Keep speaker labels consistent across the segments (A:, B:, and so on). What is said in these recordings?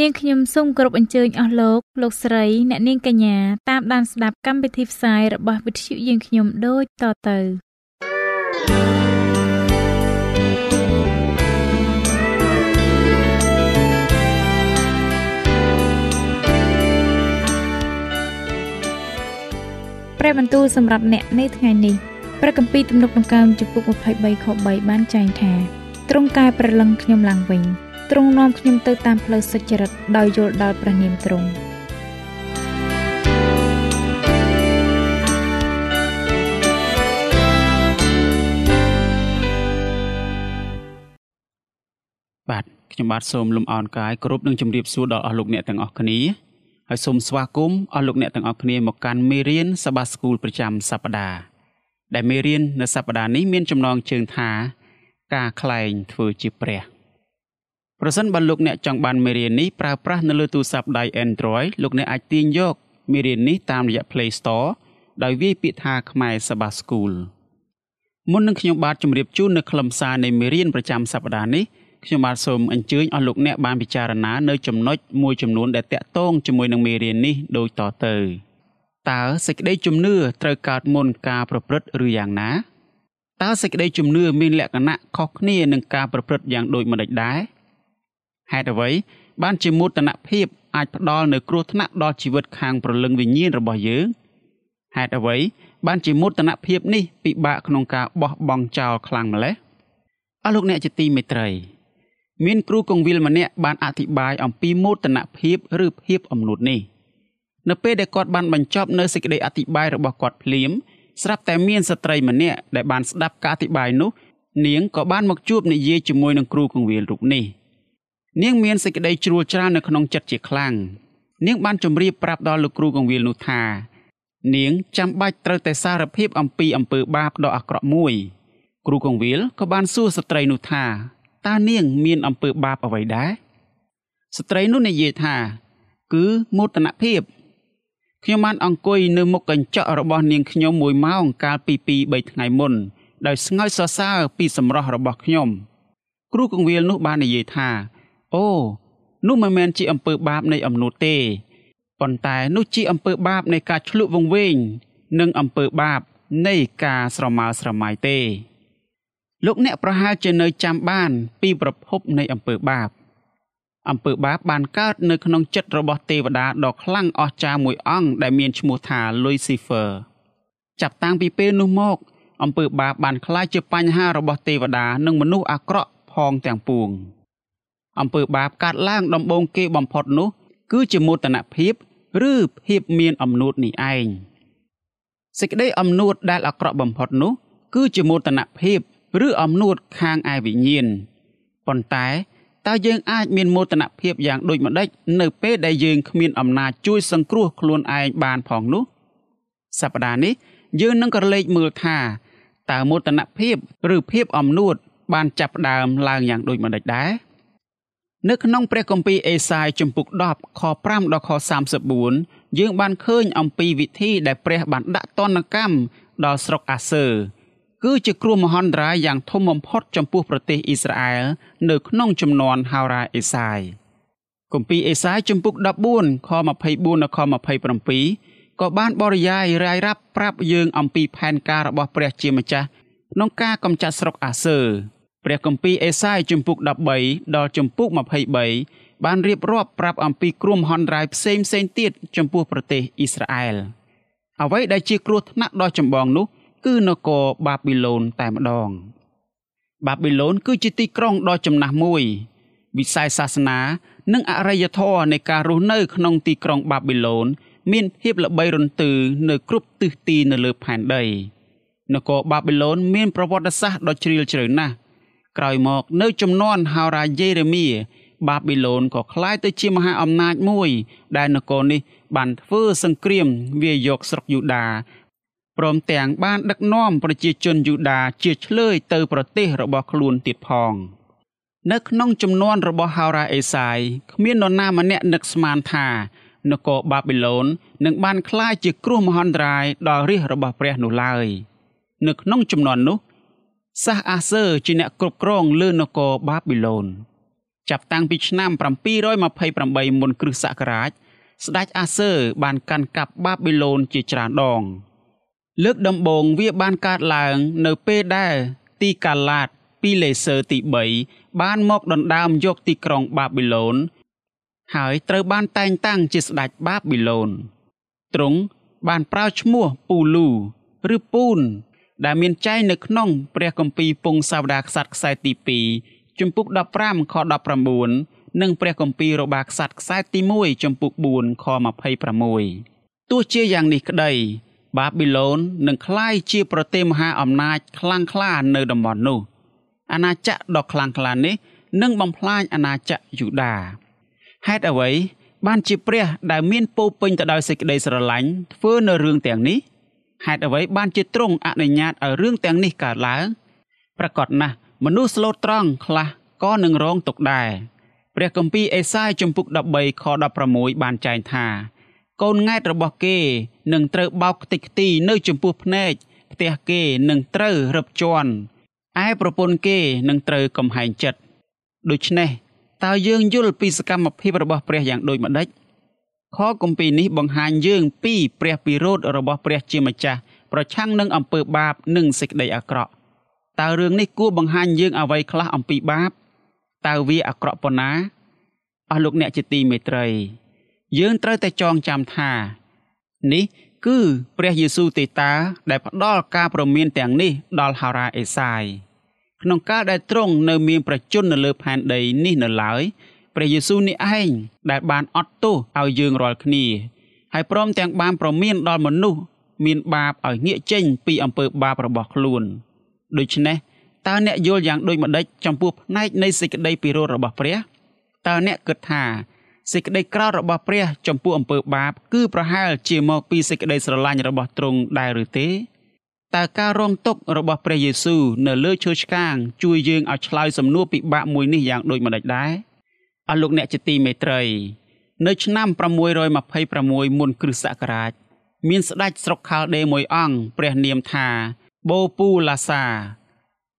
A: នាងខ្ញុំសូមគោរពអញ្ជើញអស់លោកលោកស្រីអ្នកនាងកញ្ញាតាមដានស្ដាប់កម្មវិធីផ្សាយរបស់វិទ្យុយើងខ្ញុំដូចតទៅព្រះបន្ទូលសម្រាប់អ្នកនៅថ្ងៃនេះព្រះគម្ពីរទំនុកដង្កើងចំពុក23ខ3បានចែងថាទ្រង់កែប្រលឹងខ្ញុំឡើងវិញ ទ្រង់នាំខ្ញុំទៅតាមផ្លូវសុចរិតដោយយល់ដល់ព្រះនាមទ្រង់
B: បាទខ្ញុំបាទសូមលំអរកាយគោរពនឹងជម្រាបសួរដល់អស់លោកអ្នកទាំងអស់គ្នាហើយសូមស្វាគមន៍អស់លោកអ្នកទាំងអស់គ្នាមកកាន់មេរៀនសបាស្គូលប្រចាំសប្តាហ៍ដែលមេរៀននៅសប្តាហ៍នេះមានចំណងជើងថា ការខ្លែងធ្វើជាព្រះ ប្រសិនបើលោកអ្នកចង់បានមេរៀននេះប្រើប្រាស់នៅលើទូរស័ព្ទដៃ Android លោកអ្នកអាចទាញយកមេរៀននេះតាមរយៈ Play Store ដោយវាយពាក្យថាខ្មែរសបាស្គូលមុននឹងខ្ញុំបាទជម្រាបជូននៅខ្លឹមសារនៃមេរៀនប្រចាំសប្តាហ៍នេះខ្ញុំបាទសូមអញ្ជើញអស់លោកអ្នកបានពិចារណានៅចំណុចមួយចំនួនដែលតាក់ទងជាមួយនឹងមេរៀននេះដូចតទៅតើសេចក្តីជំនឿត្រូវកើតមុនការប្រព្រឹត្តឬយ៉ាងណាតើសេចក្តីជំនឿមានលក្ខណៈខុសគ្នានឹងការប្រព្រឹត្តយ៉ាងដូចម្តេចដែរ ហេតុអ្វី បានជាមោទនភាពអាចផ្ដល់នូវគ្រោះថ្នាក់ដល់ជីវិតខាងព្រលឹងវិញ្ញាណរបស់យើងហេតុអ្វី បានជាមោទនភាពនេះពិបាកក្នុងការបោះបង់ចោលខ្លាំងម្ល៉េះអស់លោកអ្នកជាទីមេត្រី មានគ្រូកងវិលម្នាក់បានអធិប្បាយអំពីមោទនភាពឬភាពអំនួតនេះនៅពេលដែលគាត់បានបញ្ចប់នៅសេចក្តីអធិប្បាយរបស់គាត់ភ្លាមស្រាប់តែមានស្ត្រីម្នាក់ដែលបានស្ដាប់ការអធិប្បាយនោះនាងក៏បានមកជួបនិយាយជាមួយនឹងគ្រូកងវិលរូបនេះ នាងមានសេចក្តីជ្រួលច្រាននៅក្នុងចិត្តជាខ្លាំងនាងបានជម្រាបប្រាប់ដល់លោកគ្រូកងវិលនោះថានាងចាំបាច់ត្រូវតែសារភាពអំពីអំពើបាបដ៏អាក្រក់មួយ គ្រូកងវិលក៏បានសួរស្ត្រីនោះថាតើនាងមានអំពើបាបអ្វីដែរស្ត្រីនោះនិយាយថា គឺមោទនភាពខ្ញុំបានអង្គុយនៅមុខកញ្ចក់របស់នាងខ្ញុំមួយម៉ោងកាលពី2 3ថ្ងៃមុន ដោយស្ងើចសរសើរពីសម្រស់របស់ខ្ញុំ គ្រូកងវិលនោះបាននិយាយថា អូនោះមិនមែនជាអំពើបាបនៃអំនួតទេប៉ុន្តែនោះជាអំពើបាបនៃការឆ្លក់វង្វេងនិងអំពើបាបនៃការស្រមើស្រមៃទេលោកអ្នកប្រហែលជានៅចាំបាន ពីប្រភពនៃអំពើបាបអំពើបាបបានកើតនៅក្នុងចិត្តរបស់ទេវតាដ៏ខ្លាំងអស្ចារ្យមួយអង្គដែលមានឈ្មោះថា Lucifer ចាប់តាំងពីពេលនោះមកអំពើបាបបានក្លាយជាបញ្ហារបស់ទេវតា និងមនុស្សអាក្រក់ផងទាំងពួង អំពើបាបកើតឡើងដំបូងគេបំផុតនោះ គឺជាមោទនភាពឬភាពមានអំនួតនេះឯងសេចក្តីអំនួតដែលអាក្រក់បំផុតនោះ គឺជាមោទនភាពឬអំនួតខាងឯវិញ្ញាណប៉ុន្តែតើយើងអាចមានមោទនភាពយ៉ាងដូចម្តេចនៅពេលដែលយើងគ្មានអំណាចជួយសង្គ្រោះខ្លួនឯងបានផងនោះសប្តាហ៍នេះយើងនឹងក៏លេចមើលថាតើមោទនភាព ឬភាពអំនួតបានចាប់ផ្ដើមឡើងយ៉ាងដូចម្តេចដែរ នៅក្នុងព្រះគម្ពីរអេសាយជំពូក10ខ5ដល់ខ34យើងបានឃើញអំពីវិធីដែលព្រះបានដាក់ទណ្ឌកម្មដល់ស្រុកអាសឺគឺជាគ្រោះមហន្តរាយយ៉ាងធំបំផុតចំពោះប្រទេសអ៊ីស្រាអែលនៅក្នុងចំនួនហោរាអេសាយគម្ពីរអេសាយជំពូក14ខ24ដល់ខ27ក៏បានបរិយាយរាយរាប់ប្រាប់យើងអំពីផែនការរបស់ព្រះជាម្ចាស់ក្នុងការកម្ចាត់ស្រុកអាសឺ ព្រះគម្ពីរអេសាយជំពូក13ដល់ជំពូក23បានរៀបរាប់ប្រាប់អំពីគ្រោះមហន្តរាយផ្សេងផ្សេងទៀតចំពោះប្រទេសអ៊ីស្រាអែលអ្វីដែលជាគ្រោះថ្នាក់ដ៏ចម្បងនោះ គឺនគរបាប៊ីឡូនតែម្ដង បាប៊ីឡូនគឺជាទីក្រុងដ៏ចំណាស់មួយ វិស័យសាសនា និងអរិយធម៌នៃការរស់នៅ ក្នុងទីក្រុងបាប៊ីឡូនមានភាពល្បីរន្ទឺនៅគ្រប់ទិសទីនៅលើផែនដីនគរបាប៊ីឡូនមានប្រវត្តិសាស្ត្រដ៏ជ្រាលជ្រៅណាស់ ក្រោយមកនៅចំនួនហោរាយេរេមៀ បាប៊ីឡូនក៏คล้ายទៅជាមហាអំណាចមួយ ដែលនគរនេះបានធ្វើសង្គ្រាមវាយកស្រុកយូដាព្រមទាំងបានដឹកនាំប្រជាជនយូដាជាឆ្លើយទៅប្រទេសរបស់ខ្លួនទៀតផង នៅក្នុងចំនួនរបស់ហោរ៉ាអេសាយគ្មាននរណាម្នាក់នឹកស្មានថានគរបាប៊ីឡូននឹងបានក្លាយជាគ្រោះមហន្តរាយដល់រាជរបស់ព្រះនោះឡើយនៅក្នុងចំនួននោះ សាសអាសឺជាអ្នកគ្រប់គ្រងលើនគរបាប៊ីឡូនចាប់តាំងពីឆ្នាំ728មុនគ្រិស្តសករាជស្ដេចអាសឺបានកាន់កាប់បាប៊ីឡូនជាច្រើនដង លើកដំបូងវាបានកើតឡើង នៅពេលដែលទីកាឡាតពីលេសឺទី3បានមកដណ្ដើមយកទីក្រុងបាប៊ីឡូន ហើយត្រូវបានតែងតាំងជាស្ដេចបាប៊ីឡូនទ្រង់បានប្រើឈ្មោះពូលូឬពូន ដែលមានចែងនៅក្នុងព្រះគម្ពីរពងសាវតារក្សត្រខ្សែទី2ជំពូក15ខ19និងព្រះគម្ពីររបាក្សត្រខ្សែទី1ជំពូក4ខ26ទោះជាយ៉ាងនេះក្តី បាប៊ីឡូននឹងក្លាយជាប្រទេសមហាអំណាចខ្លាំងក្លានៅតំបន់នោះ អាណាចក្រដ៏ខ្លាំងក្លានេះនឹងបំផ្លាញអាណាចក្រយូដាហេតុអ្វីបានជាព្រះដែលមានពោពេញទៅដោយសេចក្តីស្រឡាញ់ធ្វើនៅរឿងទាំងនេះ ហេតុអ្វីបានជាទ្រង់អនុញ្ញាតឲ្យរឿងទាំងនេះកើតឡើងប្រកបណាស់មនុស្សស្លូតត្រង់ខ្លះក៏នឹងរងទុក្ខដែរព្រះគម្ពីរអេសាយជំពូក13ខ16បានចែងថាកូនង៉ែតរបស់គេនឹងត្រូវបោកខ្ទេចខ្ទីនៅចំពោះភ្នែកផ្ទះគេនឹងត្រូវរឹបជាន់ឯប្រពន្ធគេនឹងត្រូវកំហែងចិត្តដូច្នេះតើយើងយល់ពីសកម្មភាពរបស់ព្រះយ៉ាងដូចម្ដេច ខគម្ពីរនេះបង្ហាញយើងពីព្រះពិរោធរបស់ព្រះជាម្ចាស់ប្រឆាំងនឹងអំពើបាបនិងសេចក្តីអាក្រក់តើរឿងនេះគួរបង្ហាញយើងអ្វីខ្លះអំពីបាបតើវាអាក្រក់ប៉ុណ្ណាអស់លោកអ្នកជាទីមេត្រី យើងត្រូវតែចងចាំថា នេះគឺព្រះយេស៊ូវទេតា ដែលផ្ដល់ការប្រមានទាំងនេះដល់ហារ៉ាអេសាយក្នុងកាលដែលទ្រង់នៅមានប្រជញ្ញនៅលើផែនដីនេះនៅឡើយ ព្រះយេស៊ូវនេះឯងដែលបានអត់ទោសឲ្យយើងរាល់គ្នាហើយព្រមទាំងបានប្រមានដល់មនុស្សមានបាបឲ្យងាកចេញពីអំពើបាបរបស់ខ្លួនដូច្នេះតើអ្នកយល់យ៉ាងដូចម្ដេចចំពោះផ្នែកនៃសេចក្តីពិរោធរបស់ព្រះតើអ្នកគិតថាសេចក្តីក្រោធរបស់ព្រះ ចំពោះអំពើបាប គឺប្រហែលជាមកពីសេចក្តីស្រឡាញ់របស់ទ្រង់ដែរឬទេតើការរងទុក្ខរបស់ព្រះយេស៊ូវនៅលើឈើឆ្កាង ជួយយើងឲ្យឆ្លើយសំណួរពិបាកមួយនេះយ៉ាងដូចម្តេចដែរ អស់លោកអ្នកជាទីមេត្រី នៅឆ្នាំ626មុនគ្រិស្តសករាជមានស្ដេចស្រុកខាល់ដេមួយអង្គព្រះនាមថាបូពូឡាសា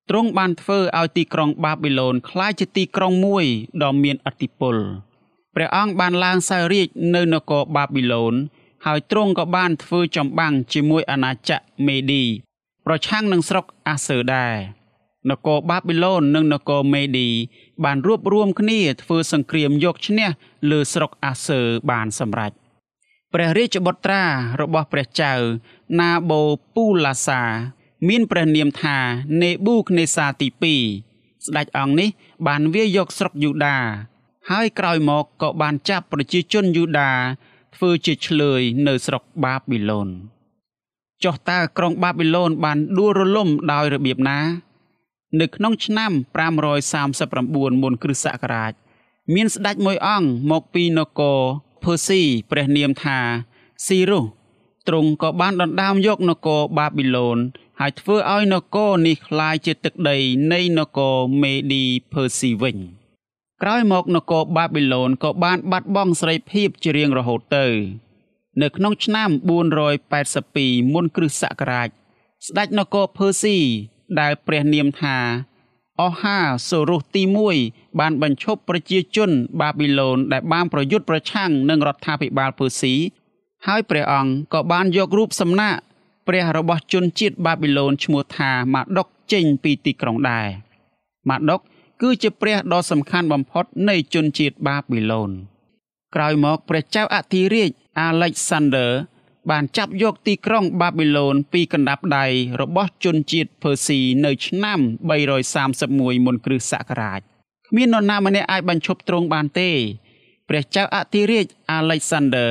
B: ទ្រង់បានធ្វើឲ្យទីក្រុងបាប៊ីឡូនក្លាយជាទីក្រុងមួយដ៏មានឥទ្ធិពលព្រះអង្គបានឡើងសោយរាជនៅនគរបាប៊ីឡូន ហើយទ្រង់ក៏បានធ្វើចម្បាំងជាមួយអាណាចក្រមេឌីប្រឆាំងនឹងស្រុកអាសឺដែរ នគរបាប៊ីឡូននិងនគរមេឌីបានរួបរวมគ្នាធ្វើសង្គ្រាមយកឈ្នះលើស្រុកអាសឺបានសម្រេចព្រះរាជបុត្រារបស់ព្រះចៅណាបូពូឡាសា មានព្រះនាមថានេប៊ូខនេសាទី2ស្ដេចអង្គនេះ បានវាយយកស្រុកយូដា ហើយក្រោយមកក៏បានចាប់ប្រជាជនយូដាធ្វើជាឆ្លើយនៅស្រុកបាប៊ីឡូនចុះតើក្រុងបាប៊ីឡូនបានដួលរលំដោយរបៀបណា នៅក្នុងឆ្នាំ539មុនគ្រិស្តសករាជមានស្ដេចមួយអង្គមកពីនគរភើស៊ីព្រះនាមថាស៊ីរុសទ្រង់ក៏បានដណ្ដើមយកនគរបាប៊ីឡូន ហើយធ្វើឲ្យនគរនេះคล้ายជាទឹកដីនៃនគរមេឌីភើស៊ីវិញ។ក្រោយមកនគរបាប៊ីឡូនក៏បានបាត់បង់សេរីភាពជារៀងរហូតទៅ នៅក្នុងឆ្នាំ482មុនគ្រិស្តសករាជស្ដេចនគរភើស៊ី ដែលព្រះនាមថាអោហាសូរុសទី1បានបញ្ឈប់ប្រជាជនបាប៊ីឡូនដែលបានប្រយុទ្ធប្រឆាំងនឹងរដ្ឋាភិបាលភើស៊ីហើយព្រះអង្គក៏បានយករូបសំណាកព្រះរបស់ជនជាតិបាប៊ីឡូនឈ្មោះថាម៉ាដុកចេញពីទីក្រុងដែរម៉ាដុកគឺជាព្រះដ៏សំខាន់បំផុតនៃជនជាតិបាប៊ីឡូនក្រោយមកព្រះចៅអធិរាជ Alexander បានចាប់យកទីក្រុងបាប៊ីឡូនពីកណ្ដាប់ដៃរបស់ជនជាតិភើស៊ីនៅឆ្នាំ331មុនគ្រិស្តសករាជគ្មាននរណាម្នាក់អាចបញ្ឈប់ទ្រង់បានទេ ព្រះចៅអធិរាជអាឡិចសាន់ដឺ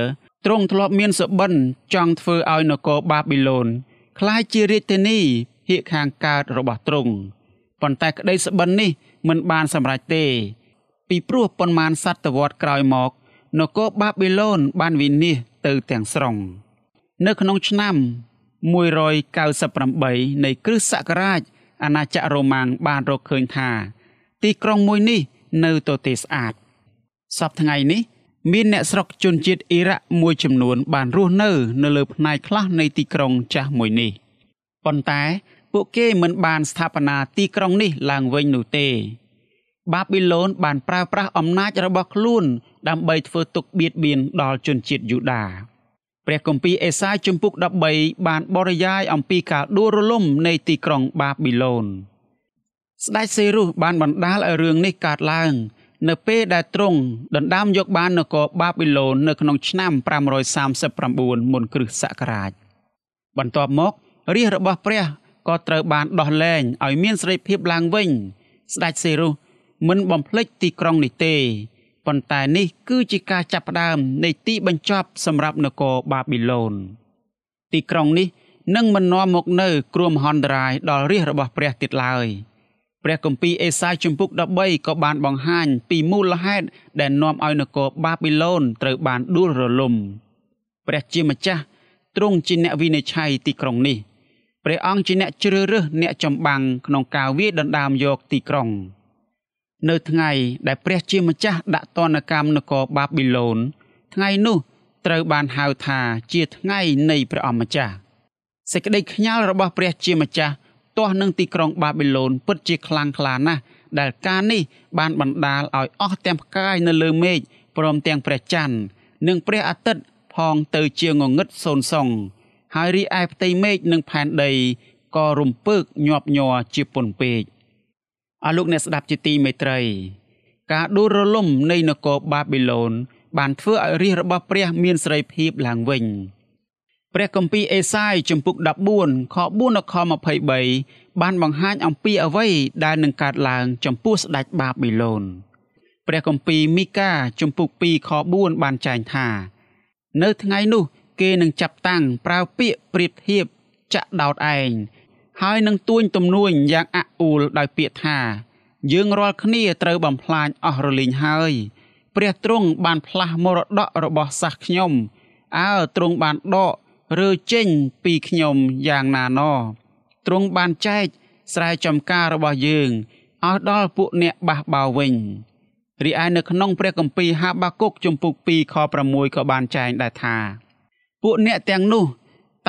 B: ទ្រង់ធ្លាប់មានសុបិនចង់ធ្វើឲ្យនគរបាប៊ីឡូនក្លាយជារាជធានីហៀកខាងកើតរបស់ទ្រង់ប៉ុន្តែក្តីសុបិននេះមិនបានសម្រេចទេ ពីព្រោះប៉ុន្មានសតវត្សក្រោយមក នគរបាប៊ីឡូនបានវិនិច្ឆ័យទៅទាំងស្រុង។ នៅក្នុងឆ្នាំ198នៃគ្រិស្តសករាជអាណាចក្ររ៉ូម៉ាំងបានរកឃើញថា ទីក្រុងមួយនេះនៅទទេស្អាតសពថ្ងៃនេះ មានអ្នកស្រុកជនជាតិអ៊ីរ៉ាក់មួយចំនួន បានរស់នៅ នៅលើផ្នែកខ្លះនៃទីក្រុងចាស់មួយនេះប៉ុន្តែពួកគេមិនបានស្ថាបនាទីក្រុងនេះឡើងវិញនោះទេ បាប៊ីឡូនបានប្រើប្រាស់អំណាចរបស់ខ្លួនដើម្បីធ្វើទុកបៀតបៀនដល់ជនជាតិយូដា ព្រះគម្ពីរអេសាយជំពូក13បានបរិយាយអំពីការដួលរលំនៃទីក្រុងបាប៊ីឡូនស្ដេចសេរុសបានបណ្ដាលឲ្យរឿងនេះកើតឡើង នៅពេលដែលទ្រង់ដណ្ដើមយកបាននគរបាប៊ីឡូននៅក្នុងឆ្នាំ539មុនគ្រិស្តសករាជបន្ទាប់មករាជរបស់ព្រះក៏ត្រូវបានដោះលែងឲ្យមានសេរីភាពឡើងវិញ ស្ដេចសេរុសមិនបំភ្លេចទីក្រុងនេះទេ ប៉ុន្តែនេះគឺជាការចាប់ផ្ដើមនៃទីបញ្ចប់សម្រាប់នគរបាប៊ីឡូនទីក្រុងនេះនឹងមិននាំមកនៅគ្រោះមហន្តរាយដល់រាជរបស់ព្រះទៀតឡើយព្រះគម្ពីរអេសាយជំពូក13ក៏បានបង្ហាញពីមូលហេតុដែលនាំឲ្យនគរបាប៊ីឡូនត្រូវបានដួលរលំព្រះជាម្ចាស់ទ្រង់ជាអ្នកវិនិច្ឆ័យទីក្រុងនេះព្រះអង្គជាអ្នកជ្រើសរើសអ្នកចម្បាំងក្នុងការវាយដណ្ដើមយកទីក្រុង នៅថ្ងៃដែលព្រះជាម្ចាស់ដាក់ទណ្ឌកម្មនគរបាប៊ីឡូនថ្ងៃនោះត្រូវបានហៅថាជាថ្ងៃនៃព្រះអម្ចាស់សេចក្តីខ្ញាល់របស់ព្រះជាម្ចាស់ទាស់នឹងទីក្រុងបាប៊ីឡូនពិតជាខ្លាំងក្លាណាស់ដែលការនេះបានបណ្ដាលឲ្យអស់ទាំងផ្កាយនៅលើមេឃព្រមទាំងព្រះច័ន្ទនិងព្រះអាទិត្យផងទៅជាងងឹតសូនសុងហើយរីឯផ្ទៃមេឃនិងផែនដីក៏រំពើកញាប់ញ័រជាពន់ពេក អស់លោកអ្នកស្ដាប់ជាទីមេត្រី ការដួលរលំនៃនគរបាប៊ីឡូន បានធ្វើឲ្យរាជរបស់ព្រះមានសេរីភាពឡើងវិញព្រះគម្ពីរអេសាយជំពូក14ខ4ដល់ខ23បានបង្ហាញអំពីអ្វីដែលនឹងកើតឡើងចំពោះស្ដេចបាប៊ីឡូនព្រះគម្ពីរមីកាជំពូក2ខ4បានចែងថា នៅថ្ងៃនោះ គេនឹងចាប់តាំងប្រើពាក្យប្រៀបធៀបចាក់ដោតឯង ហើយនឹងទួញទំនួញយ៉ាងអាក់អួលដោយពាក្យថា យើងរាល់គ្នាត្រូវបំផ្លាញអស់រលីងហើយ ព្រះទ្រង់បានផ្លាស់មរតករបស់សះខ្ញុំអើទ្រង់បានដករើចេញពីខ្ញុំយ៉ាងណាណទ្រង់បានចែកស្រែចម្ការរបស់យើងឲ្យដល់ពួកអ្នកបះបោវិញរីឯនៅក្នុងព្រះគម្ពីរហាបាគុកជំពូក2ខ6ក៏បានចែងដែរថា ពួកអ្នកទាំងនោះ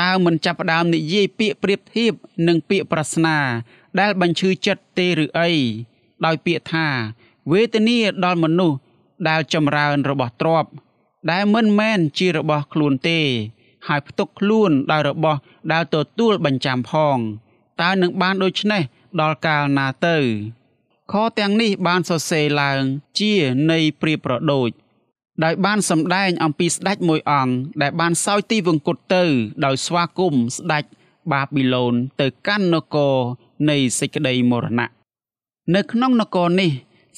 B: តើមិនចាប់ផ្ដើមនិយាយពាក្យប្រៀបធៀបនិងពាក្យប្រស្នា ដែលបញ្ឈឺចិត្តទេឬអីដោយពាក្យថាវេទនាដល់មនុស្សដែលចម្រើនរបស់ទ្រព្យដែលមិនមែនជារបស់ខ្លួនទេ ហើយផ្ទុកខ្លួនដោយរបស់ដែលទទួលបញ្ចាំផងតើនឹងបានដូច្នេះដល់កាលណាទៅខទាំងនេះបានសរសេរឡើងជានៃព្រាបប្រដូច ដោយបានសម្ដែងអំពីស្ដេចមួយអង្គដែលបានសោយទីវង្គតទៅ ដោយស្វាគមន៍ស្ដេចបាប៊ីឡូនទៅកាន់នគរនៃសេចក្តីមរណៈនៅក្នុងនគរនេះ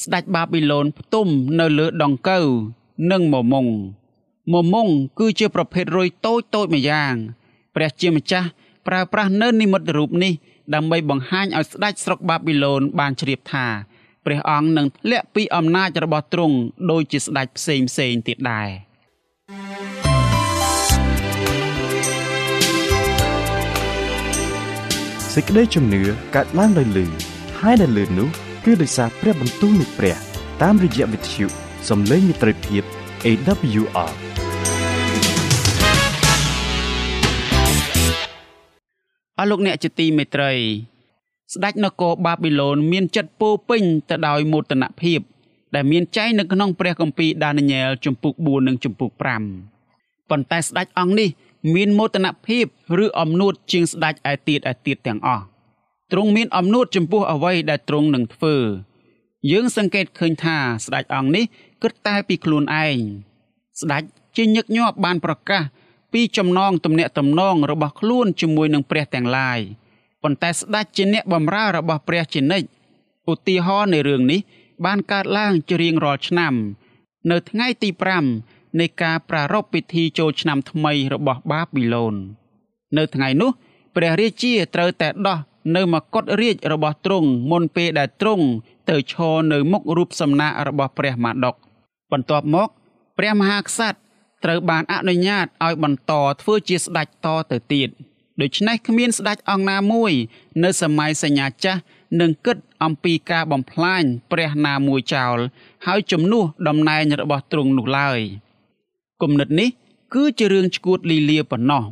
B: ស្ដេចបាប៊ីឡូនផ្ទុំនៅលើដង្កូវនិងមមុងមមុងគឺជាប្រភេទរុយតូចតូចម្យ៉ាងព្រះជាម្ចាស់ប្រើប្រាស់នៅនិមិត្តរូបនេះដើម្បីបង្ហាញឲ្យស្ដេចស្រុកបាប៊ីឡូនបានជ្រាបថា ព្រះអង្គនឹងធ្លាក់ពីអំណាចរបស់ទ្រង់ដូចជាស្ដេចផ្សេងផ្សេងទៀតដែរ
C: សេចក្តីជំនឿកើតឡើងដោយលឺហើយដែលលឺនោះគឺដោយសារព្រះបន្ទូលនៃព្រះ តាមរយៈវិទ្យុសំឡេងមិត្តភាព AWR
B: អស់លោកអ្នកជាទីមេត្រី ស្ដេចនគរបាប៊ីឡូនមានចិត្តពោពេញទៅដោយមោទនភាពដែលមានចែងនៅក្នុងព្រះគម្ពីរដានីញែលជំពូក4និងជំពូក5ប៉ុន្តែស្ដេចអង្គនេះមានមោទនភាពឬអំនួតជាងស្ដេចឯទៀតឯទៀតទាំងអស់ទ្រង់មានអំនួតចំពោះអ្វីដែលទ្រង់នឹងធ្វើយើងសង្កេតឃើញថាស្ដេចអង្គនេះគិតតែពីខ្លួនឯងស្ដេចជាញឹកញាប់បានប្រកាសពីចំណងទំនាក់ទំនងរបស់ខ្លួនជាមួយនឹងព្រះទាំងឡាយ ប៉ុន្តែស្ដេចជាអ្នកបម្រើរបស់ព្រះជានិច្ចឧទាហរណ៍នៃរឿងនេះបានកើតឡើងជារៀងរាល់ឆ្នាំ នៅថ្ងៃទី5នៃការប្រារព្ធពិធីចូលឆ្នាំថ្មីរបស់បាប៊ីឡូន នៅថ្ងៃនោះព្រះរាជាត្រូវតែដោះនៅមកុដរាជរបស់ទ្រង់មុនពេលដែលទ្រង់ទៅឈរនៅមុខរូបសំណាករបស់ព្រះម៉ាដុកបន្ទាប់មកព្រះមហាក្សត្រត្រូវបានអនុញ្ញាតឲ្យបន្តធ្វើជាស្ដេចតទៅទៀត ដូច្នេះគ្មានស្ដេចអង្គណាមួយ នៅសម័យសញ្ញាចាស់នឹងគិតអំពីការបំផ្លាញព្រះណាមួយចោល ហើយជំនួសតំណែងរបស់ទ្រង់នោះឡើយគំនិតនេះគឺជារឿងឈួតលីលាប៉ុណ្ណោះ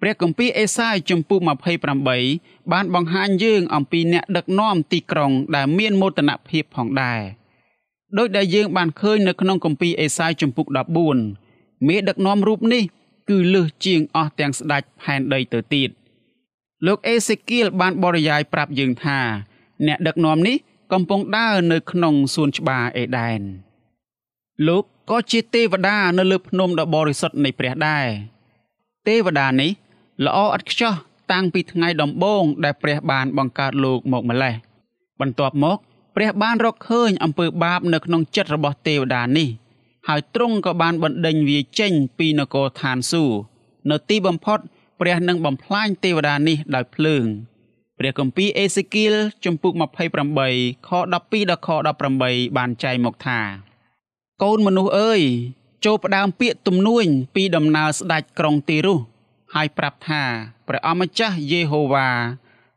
B: ព្រះគម្ពីរអេសាយជំពូក28បានបង្ហាញយើងអំពីអ្នកដឹកនាំទីក្រុងដែលមានមោទនភាពផងដែរដោយដែលយើងបានឃើញនៅក្នុងគម្ពីរអេសាយជំពូក14មេដឹកនាំរូបនេះ គឺលើសជាងអស់ទាំងស្ដេចផែនដីទៅទៀតលោកអេសេគៀលបានបរិយាយប្រាប់យើងថា អ្នកដឹកនាំនេះកំពុងដើរនៅក្នុងសួនច្បារអេដែនលោកក៏ជាទេវតានៅលើភ្នំដ៏បរិសុទ្ធនៃព្រះដែរទេវតានេះល្អឥតខ្ចោះតាំងពីថ្ងៃដំបូងដែលព្រះបានបង្កើតលោកម្កម្លេះបន្ទាប់មក ព្រះបានរកឃើញអំពើបាបនៅក្នុងចិត្តរបស់ទេវតានេះ ហើយទ្រង់ក៏បានបណ្ដេញវាចេញពីនគរឋានសួគ៌នៅទីបំផុត ព្រះនឹងបំផ្លាញទេវតានេះដោយភ្លើងព្រះគម្ពីរអេសេគៀលជំពូក28ខ12ដល់ខ18បានចែងមកថា កូនមនុស្សអើយចូលផ្ដើមពាក្យទំនួញពីដំណើរស្ដេចក្រុងទីរុសហើយប្រាប់ថាព្រះអម្ចាស់យេហូវ៉ា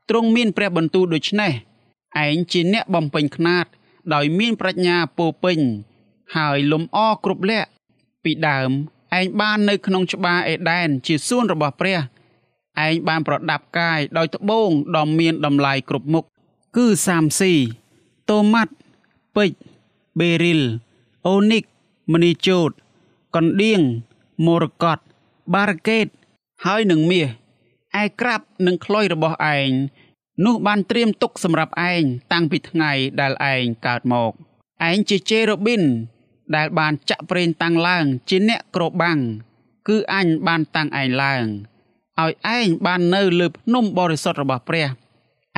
B: ទ្រង់មានព្រះបន្ទូលដូច្នេះឯងជាអ្នកបំពេញខ្នាត ដោយមានប្រាជ្ញាពោពេញ ហើយលំអគ្រប់លក្ខពីដើមឯងបាននៅក្នុងច្បារអេដែនជាសួនរបស់ព្រះឯងបានប្រដាប់កាយដោយត្បូងដ៏មានតម្លៃគ្រប់មុខគឺសាមស៊ីតូម៉ាត់ពេជ្របេរីលអូនីកមនីជូតកណ្ដៀងមរកតបារកេតហើយនឹងមាសឯក្រាបនិងខ្លុយរបស់ឯងនោះបានត្រៀមទុកសម្រាប់ឯងតាំងពីថ្ងៃដែលឯងកើតមកឯងជាជេរ៉ូប៊ីន ដែលបានចាក់ប្រេងតាំងឡើង ជាអ្នកក្របបាំងគឺអញបានតាំងឯងឡើងឲ្យឯងបាននៅលើភ្នំបរិសុទ្ធរបស់ព្រះ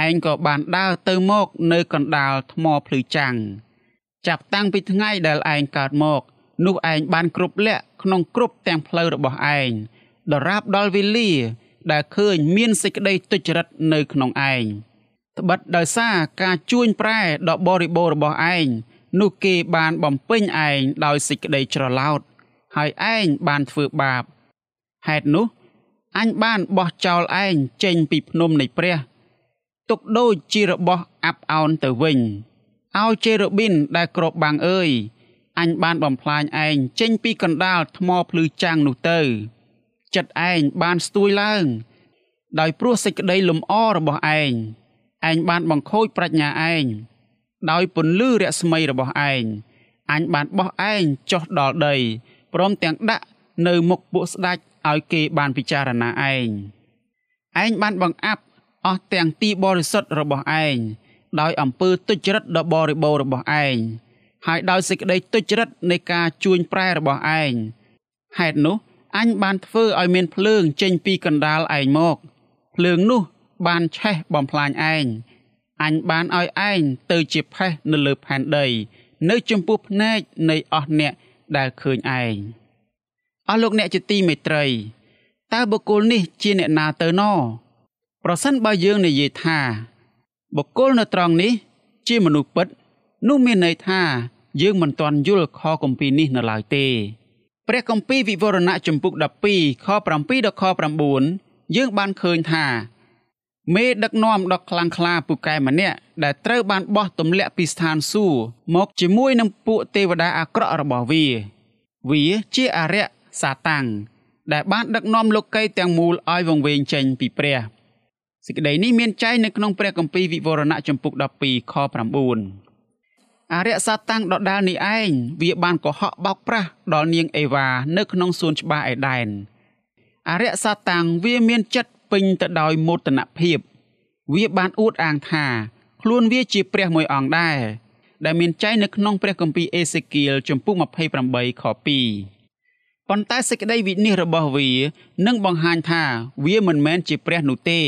B: ឯងក៏បានដើរទៅមកនៅកណ្ដាលថ្មភ្លឺចាំងចាប់តាំងពីថ្ងៃដែលឯងកើតមក នោះឯងបានគ្រប់លក្ខក្នុងគ្រប់ទាំងផ្លូវរបស់ឯងដរាបដល់វេលា ដែលឃើញមានសេចក្តីទុច្ចរិតនៅក្នុងឯងត្បិតដោយសារការជួញប្រែដ៏បរិបូរណ៍របស់ឯង នោះគេបានបំពេញឯងដោយសេចក្តីច្រឡោតហើយឯងបានធ្វើបាបហេតុនោះអញបានបោះចោលឯងចេញពីភ្នំនៃព្រះទុកដូចជារបស់អាប់អោនទៅវិញឲ្យជេរ៉ូប៊ីនដែលក្របបាំងអើយអញបានបំផ្លាញឯងចេញពីកណ្ដាលថ្មភ្លឺចាំងនោះទៅចិត្តឯងបានស្ទួយឡើង ដោយព្រោះសេចក្តីលំអរបស់ឯងឯងបានបង្ខូចប្រាជ្ញាឯង ដោយពន្លឺរស្មីរបស់ឯងអញបានបោះឯងចុះដល់ដីព្រមទាំងដាក់នៅមុខពួកស្ដេចឲ្យគេបានពិចារណាឯងឯងបានបង្អាប់អស់ទាំងទីបរិសុទ្ធរបស់ឯងដោយអំពើទុច្ចរិតដ៏បរិបូរណ៍របស់ឯងហើយដោយសេចក្តីទុច្ចរិតនៃការជួញប្រែរបស់ឯងហេតុនោះអញបានធ្វើឲ្យមានភ្លើងចេញពីកណ្ដាលឯងមកភ្លើងនោះបានឆេះបំផ្លាញឯង អញបានឲ្យឯងទៅជាផេះនៅលើផែនដី នៅចំពោះភ្នែកនៃអស់អ្នកដែលឃើញឯងអស់លោកអ្នកជាទីមេត្រីតើបុគ្គលនេះជាអ្នកណាទៅណប្រសិនបើយើងនិយាយថា បុគ្គលនៅត្រង់នេះ ជាមនុស្សពិត នោះមានន័យថា យើងមិនទាន់យល់ខគម្ពីរនេះនៅឡើយទេព្រះគម្ពីរវិវរណៈចំពុក12ខ7ដល់ខ9យើងបានឃើញថា មេដឹកនាំដ៏ខ្លាំងក្លាពូកែម្នាក់ដែលត្រូវបានបោះទម្លាក់ពីស្ថានសួគ៌មកជាមួយនឹងពួកទេវតាអាក្រក់របស់វា វាជាអរិយសាតាំងដែលបានដឹកនាំលោកីទាំងមូលឲ្យវង្វេងចេញពីព្រះសេចក្តីនេះមានចែងនៅក្នុងព្រះគម្ពីរវិវរណៈចំពុក12ខ9អរិយសាតាំងដដាលនេះឯងវាបានកុហកបោកប្រាស់ដល់នាងអេវ៉ានៅក្នុងសួនច្បារអេដែនអរិយសាតាំងវាមានចិត្ត ពេញទៅដោយមោទនភាព វាបានអួតអាងថាខ្លួនវាជាព្រះមួយអង្គដែរដែលមានចែងនៅក្នុងព្រះគម្ពីរអេសេគៀលជំពូក28ខ2ប៉ុន្តែសេចក្តីវិនិច្ឆ័យរបស់វានឹងបង្ហាញថាវាមិនមែនជាព្រះនោះទេ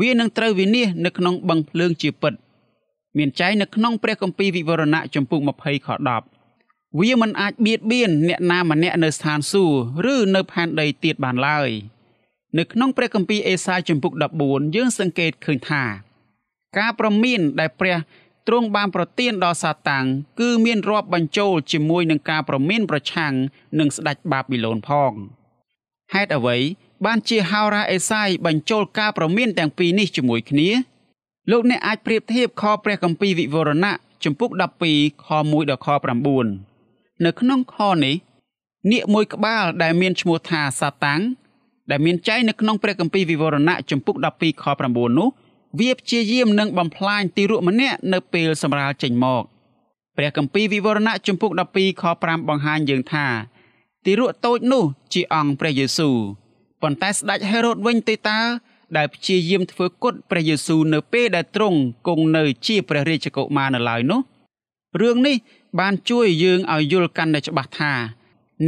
B: វានឹងត្រូវវិនិច្ឆ័យនៅក្នុងបឹងភ្លើងជាពិត។មានចែងនៅក្នុងព្រះគម្ពីរវិវរណៈចំពុក20ខ10វាមិនអាចបៀតបៀនអ្នកណាម្នាក់នៅស្ថានសួគ៌ឬនៅផែនដីទៀតបានឡើយ នៅក្នុងព្រះគម្ពីរអេសាយចំពុក14យើងសង្កេតឃើញថា ការប្រមានដែលព្រះទ្រង់បានប្រទានដល់សាតាំងគឺមានរាប់បញ្ចូលជាមួយនឹងការប្រមានប្រឆាំងនឹងស្ដេចបាប៊ីឡូនផងហេតុអ្វី បានជាហោរាអេសាយបញ្ចូលការប្រមានទាំងពីរនេះជាមួយគ្នា លោកអ្នកអាចប្រៀបធៀបខព្រះគម្ពីរវិវរណៈជំពូក12ខ1ដល់ខ9នៅក្នុងខនេះនាគមួយក្បាលដែលមានឈ្មោះថាសាតាំង ដែលមានចែងនៅក្នុងព្រះគម្ពីរវិវរណៈជំពូក12ខ9នោះវាព្យាយាមនឹងបំផ្លាញទីរក់ម្នាក់នៅពេលសម្រាលចេញមកព្រះគម្ពីរវិវរណៈជំពូក12ខ5បង្ហាញយើងថាទីរក់តូចនោះជាអង្គព្រះយេស៊ូវប៉ុន្តែស្ដេចហេរ៉ូតវិញទេតើដែលព្យាយាមធ្វើគុតព្រះយេស៊ូវនៅពេលដែលទ្រង់គង់នៅជាព្រះរាជកុមារនៅឡើយនោះរឿងនេះបានជួយយើងឲ្យយល់កាន់តែច្បាស់ថា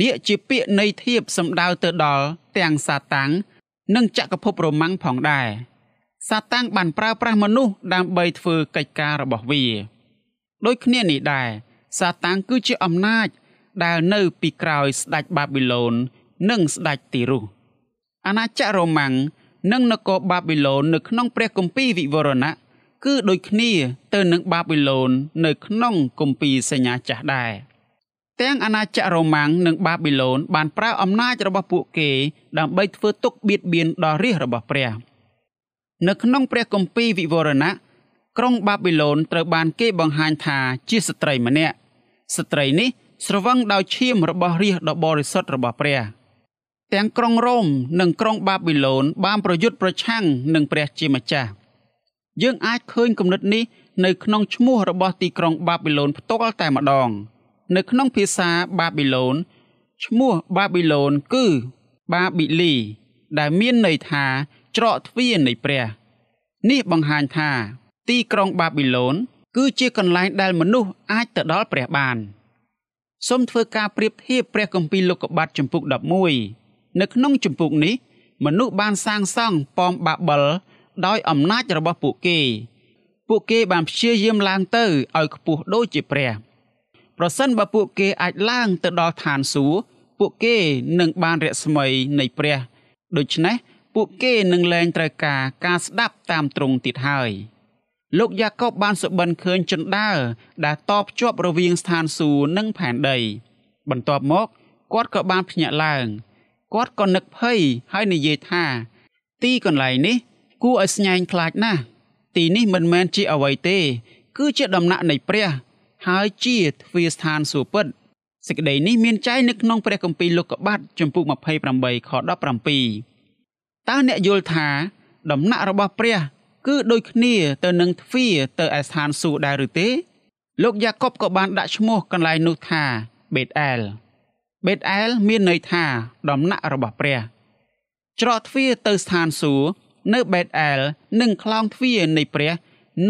B: នាគជាពាក្យនៃធៀបសំដៅទៅដល់ទាំងសាតាំងនិងចក្រភពរ៉ូម៉ាំងផងដែរសាតាំងបានប្រើប្រាស់មនុស្សដើម្បីធ្វើកិច្ចការរបស់វាដូចគ្នានេះដែរសាតាំងគឺជាអំណាចដែលនៅពីក្រោយស្ដេចបាប៊ីឡូន និងស្ដេចទីរុសអាណាចក្ររ៉ូម៉ាំងនិងនគរបាប៊ីឡូននៅក្នុងព្រះគម្ពីរវិវរណៈគឺដូចគ្នាទៅនឹងបាប៊ីឡូននៅក្នុងគម្ពីរសញ្ញាចាស់ដែរ ទាំងអាណាចក្ររ៉ូម៉ាំងនិងបាប៊ីឡូនបានប្រើអំណាចរបស់ពួកគេដើម្បីធ្វើទុកបៀតបៀនដល់រាជរបស់ព្រះនៅក្នុងព្រះគម្ពីរវិវរណៈក្រុងបាប៊ីឡូនត្រូវបានគេបង្ហាញថាជាស្ត្រីម្នាក់ស្ត្រីនេះស្រវឹងដោយឈាមរបស់រាជដ៏បរិសុទ្ធរបស់ព្រះទាំងក្រុងរ៉ូមនិងក្រុងបាប៊ីឡូនបានប្រយុទ្ធប្រឆាំងនឹងព្រះជាម្ចាស់យើងអាចឃើញគំនិតនេះនៅក្នុងឈ្មោះរបស់ទីក្រុងបាប៊ីឡូនផ្ទាល់តែម្ដង នៅក្នុងភាសាបាប៊ីឡូនឈ្មោះបាប៊ីឡូនគឺបាប៊ីលី ដែលមានន័យថាច្រកទ្វារនៃព្រះ នេះបង្ហាញថា ទីក្រុងបាប៊ីឡូន គឺជាកន្លែងដែលមនុស្សអាចទៅដល់ព្រះបានសូមធ្វើការប្រៀបធៀបព្រះគម្ពីរលោកុបាតចំពុក11នៅក្នុងចំពុកនេះ មនុស្សបានសាងសង់ប៉មបាបិលដោយអំណាចរបស់ពួកគេ ពួកគេបានព្យាយាមឡើងទៅឲ្យខ្ពស់ដូចជាព្រះ ប្រសិនបើពួកគេអាចឡើងទៅដល់ឋានសួគ៌ពួកគេនឹងបានរស្មីនៃព្រះដូច្នេះពួកគេនឹងលែងត្រូវការការស្ដាប់តាមត្រង់ទៀតហើយលោកយ៉ាកុបបានសុបិនឃើញជណ្ដើរដែលតភ្ជាប់រវាងស្ថានសួគ៌និងផែនដី បន្ទាប់មកគាត់ក៏បានភ្ញាក់ឡើងគាត់ក៏នឹកភ័យហើយនិយាយថា ទីកន្លែងនេះ គួរឲ្យស្ញែងខ្លាចណាស់ទីនេះមិនមែនជាអ្វីទេ គឺជាដំណាក់នៃព្រះ ហើយជាទ្វារស្ថានសួគ៌ពិតសេចក្តីនេះមានចែងនៅក្នុងព្រះគម្ពីរលោកុបាតចំពុក28ខ17តើអ្នកយល់ថា ដំណាក់របស់ព្រះ គឺដូចគ្នាទៅនឹងទ្វារទៅឯស្ថានសួគ៌ដែរឬទេ លោកយ៉ាកុបក៏បានដាក់ឈ្មោះកន្លែងនោះថាបេតអែលបេតអែលមានន័យថា ដំណាក់របស់ព្រះ ច្រកទ្វារទៅស្ថានសួគ៌នៅបេតអែលនិងខ្លោងទ្វារនៃព្រះ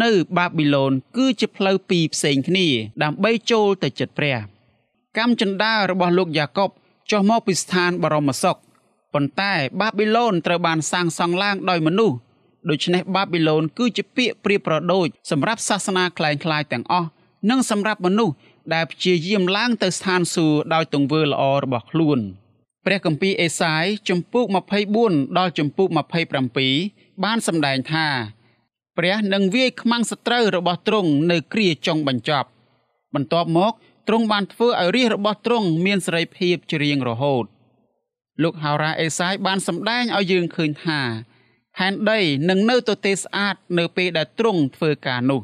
B: នៅបាប៊ីឡូនគឺជាផ្លូវពីរផ្សេងគ្នា ដើម្បីចូលទៅចិត្តព្រះ កម្មចន្ទារបស់លោកយ៉ាកុបចុះមកពីស្ថានបរមសុខប៉ុន្តែបាប៊ីឡូនត្រូវបានសាងសង់ឡើងដោយមនុស្សដូច្នេះបាប៊ីឡូនគឺជាពាក្យប្រៀបប្រដូចសម្រាប់សាសនាคล้ายคล้ายទាំងអស់និងសម្រាប់មនុស្សដែលព្យាយាមឡើងទៅស្ថានសួគ៌ដោយទង្វើល្អរបស់ខ្លួនព្រះគម្ពីរអេសាយជំពូក24ដល់ជំពូក27បានសម្ដែងថា ព្រះនឹងវាយខ្មាំងសត្រូវរបស់ទ្រង់នៅគ្រាចុងបញ្ចប់ បន្ទាប់មកទ្រង់បានធ្វើឲ្យរាជរបស់ទ្រង់មានសេរីភាពជារៀងរហូត លោកហោរ៉ាអេសាយបានសម្ដែងឲ្យយើងឃើញថាផែនដីនឹងនៅទទេស្អាតនៅពេលដែលទ្រង់ធ្វើការនោះ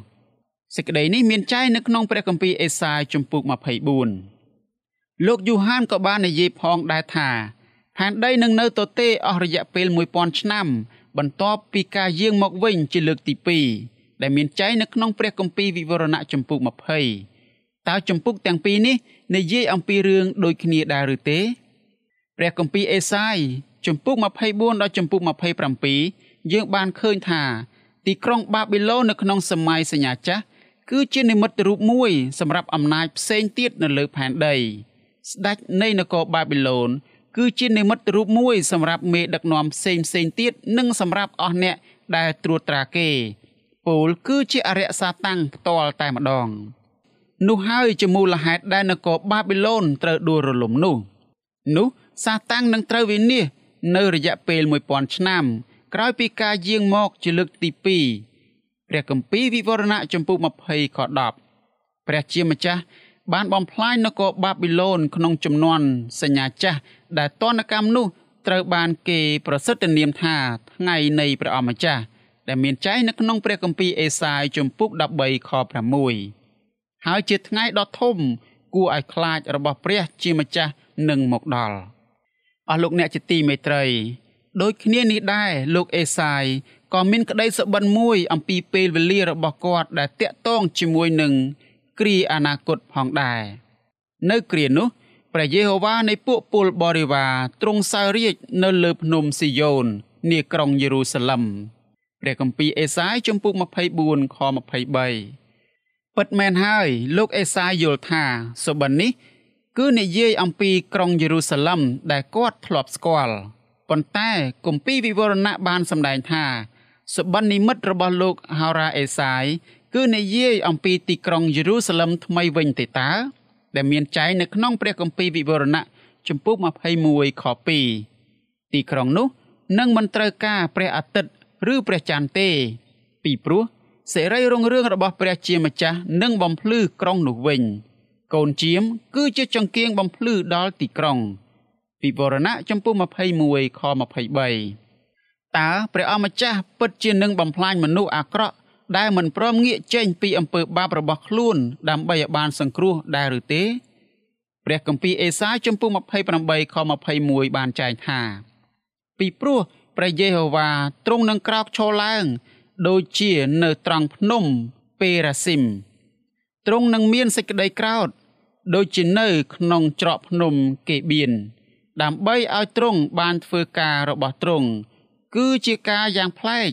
B: សេចក្តីនេះមានចែងនៅក្នុងព្រះគម្ពីរអេសាយជំពូក24លោកយូហានក៏បាននិយាយផងដែរថាផែនដីនឹងនៅទទេអស់រយៈពេល1000ឆ្នាំ បន្ទាប់ពីការយាងមកវិញជាលើកទី2ដែលមានចែងនៅក្នុងព្រះគម្ពីរវិវរណៈជំពូក20តើជំពូកទាំងពីរនេះនិយាយអំពីរឿងដូចគ្នាដែរឬទេព្រះគម្ពីរអេសាយជំពូក24ដល់ជំពូក27យើងបានឃើញថាទីក្រុងបាប៊ីឡូននៅក្នុងសម័យសញ្ញាចាស់គឺជានិមិត្តរូបមួយសម្រាប់អំណាចផ្សេងទៀតនៅលើផែនដី ស្ដេចនៃនគរបាប៊ីឡូន គឺជានិមិត្តរូបមួយសម្រាប់មេដឹកនាំផ្សេងផ្សេងទៀតនិងសម្រាប់អស់អ្នកដែលត្រួតត្រាគេពលគឺជាអរិយសាតាំងផ្ទាល់តែម្ដងនោះហើយជាមូលហេតុដែលនគរបាប៊ីឡូនត្រូវដួលរលំនោះនោះសាតាំងនឹងត្រូវវិនិច្ឆ័យនៅរយៈពេល1000ឆ្នាំក្រោយពីការយាងមកជាលើកទី2ព្រះគម្ពីរវិវរណៈចំពុក20ខ10ព្រះជាម្ចាស់ បានបំផ្លាញនគរបាប៊ីឡូនក្នុងចំនួនសញ្ញាចាស់ដែលតនកម្មនោះត្រូវបានគេប្រសិទ្ធនាមថាថ្ងៃនៃព្រះអម្ចាស់ដែលមានចែងនៅក្នុងព្រះគម្ពីរអេសាយជំពូក13ខ6ហើយជាថ្ងៃដ៏ធំគួរឲ្យខ្លាចរបស់ព្រះជាម្ចាស់នឹងមកដល់អស់លោកអ្នកជាទីមេត្រីដូចគ្នានេះដែរលោកអេសាយក៏មានក្តីសុបិនមួយអំពីពេលវេលារបស់គាត់ដែលតាក់ទងជាមួយនឹង គ្រាអនាគតផងដែរនៅគ្រានោះព្រះយេហូវ៉ានៃពួកពលបរិវារទ្រង់សោយរាជនៅលើភ្នំស៊ីយ៉ូននាក្រុងយេរូសាឡឹមព្រះគម្ពីរអេសាយជំពូក24ខ23ពិតមែនហើយលោកអេសាយយល់ថាសុបិននេះ គឺនិយាយអំពីក្រុងយេរូសាឡឹមដែលគាត់ធ្លាប់ស្គាល់ប៉ុន្តែគម្ពីរវិវរណៈបានសម្ដែងថាសុបិននិមិត្តរបស់លោកហោរ៉ាអេសាយ គឺនិយាយអំពីទីក្រុងយេរូសាឡឹមថ្មីវិញទេតើដែលមានចែងនៅក្នុងព្រះគម្ពីរវិវរណៈជំពូក21ខ2ទីក្រុងនោះនឹងមិនត្រូវការព្រះអាទិត្យឬព្រះច័ន្ទទេ ពីព្រោះសេរីរុងរឿងរបស់ព្រះជាម្ចាស់នឹងបំភ្លឺក្រុងនោះវិញ កូនជាម គឺជាចង្គៀងបំភ្លឺដល់ទីក្រុងវិវរណៈចំពុះ21ខ23តើព្រះអម្ចាស់ពិតជានឹងបំផ្លាញមនុស្សអាក្រក់ ដែលមិនព្រមងាកចេញពីអំពើបាបរបស់ខ្លួន ដើម្បីឲ្យបានសង្គ្រោះដែរឬទេព្រះគម្ពីរអេសាយចំពុះ28ខ21បានចែងថាពីព្រោះព្រះយេហូវ៉ាទ្រង់នឹងក្រោកឈរឡើង ដូចជានៅត្រង់ភ្នំពេរ៉ាស៊ីមទ្រង់នឹងមានសេចក្តីក្រោធដូចជានៅក្នុងច្រកភ្នំកេបៀនដើម្បីឲ្យទ្រង់បានធ្វើការរបស់ទ្រង់គឺជាការយ៉ាងប្លែក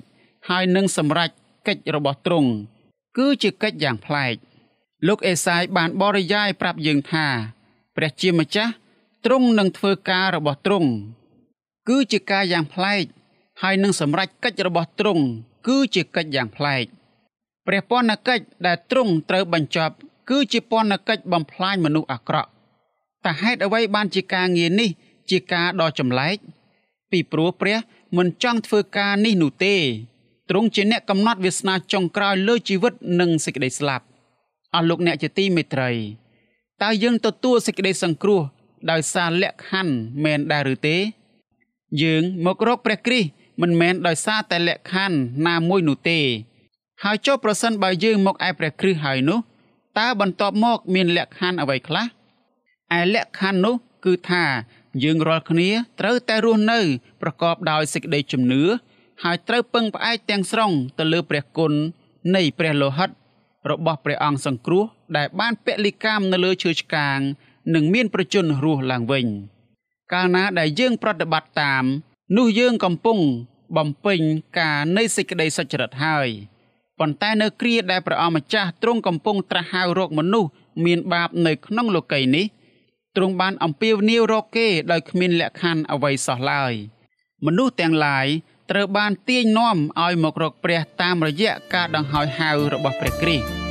B: ហើយនឹងសម្រេច កិច្ចរបស់ទ្រង់គឺជាកិច្ចយ៉ាងប្លែកលោកអេសាយបានបរិយាយប្រាប់យើងថាព្រះជាម្ចាស់ទ្រង់នឹងធ្វើការរបស់ទ្រង់គឺជាការយ៉ាងប្លែកហើយនឹងសម្រេចកិច្ចរបស់ទ្រង់គឺជាកិច្ចយ៉ាងប្លែកព្រះពន្ធកិច្ចដែលទ្រង់ត្រូវបញ្ចប់ គឺជាពន្ធកិច្ចបំផ្លាញមនុស្សអាក្រក់តែហេតុអ្វីបានជាការងារនេះ ជាការដ៏ចម្លែកពីព្រោះព្រះមិនចង់ធ្វើការនេះនោះទេ ទ្រង់ជាអ្នកកំណត់វាសនាចុងក្រោយលើជីវិតនិងសេចក្តីស្លាប់អស់លោកអ្នកជាទីមេត្រីតើយើងទទួលសេចក្តីសង្គ្រោះដោយសារលក្ខខណ្ឌមែនដែរឬទេ យើងមករកព្រះគ្រីស្ទមិនមែនដោយសារតែលក្ខខណ្ឌណាមួយនោះទេ ហើយចុះប្រសិនបើយើងមកឯព្រះគ្រីស្ទហើយនោះតើបន្ទាប់មកមានលក្ខខណ្ឌអ្វីខ្លះឯលក្ខខណ្ឌនោះគឺថាយើងរាល់គ្នាត្រូវតែរស់នៅ ប្រកបដោយសេចក្តីជំនឿ ហើយត្រូវពឹងផ្អែកទាំងស្រុងទៅលើព្រះគុណនៃព្រះលោហិត របស់ព្រះអង្គសង្គ្រោះដែលបានពលិកម្មនៅលើឈើឆ្កាង និងមានប្រជញ្ញរស់ឡើងវិញ កាលណាដែលយើងប្រតិបត្តិតាម នោះយើងកំពុងបំពេញការនៃសេចក្តីសុចរិតហើយប៉ុន្តែនៅគ្រាដែលព្រះអម្ចាស់ទ្រង់កំពុងត្រាស់ហៅរកមនុស្សមានបាបនៅក្នុងលោកីយ៍នេះទ្រង់បានអំពាវនាវរកគេដោយគ្មានលក្ខខណ្ឌអ្វីសោះឡើយមនុស្សទាំងឡាយ ត្រូវបានទាញនាំឲ្យមករកព្រះតាមរយៈការដង្ហោយហៅរបស់ព្រះគ្រីស្ទ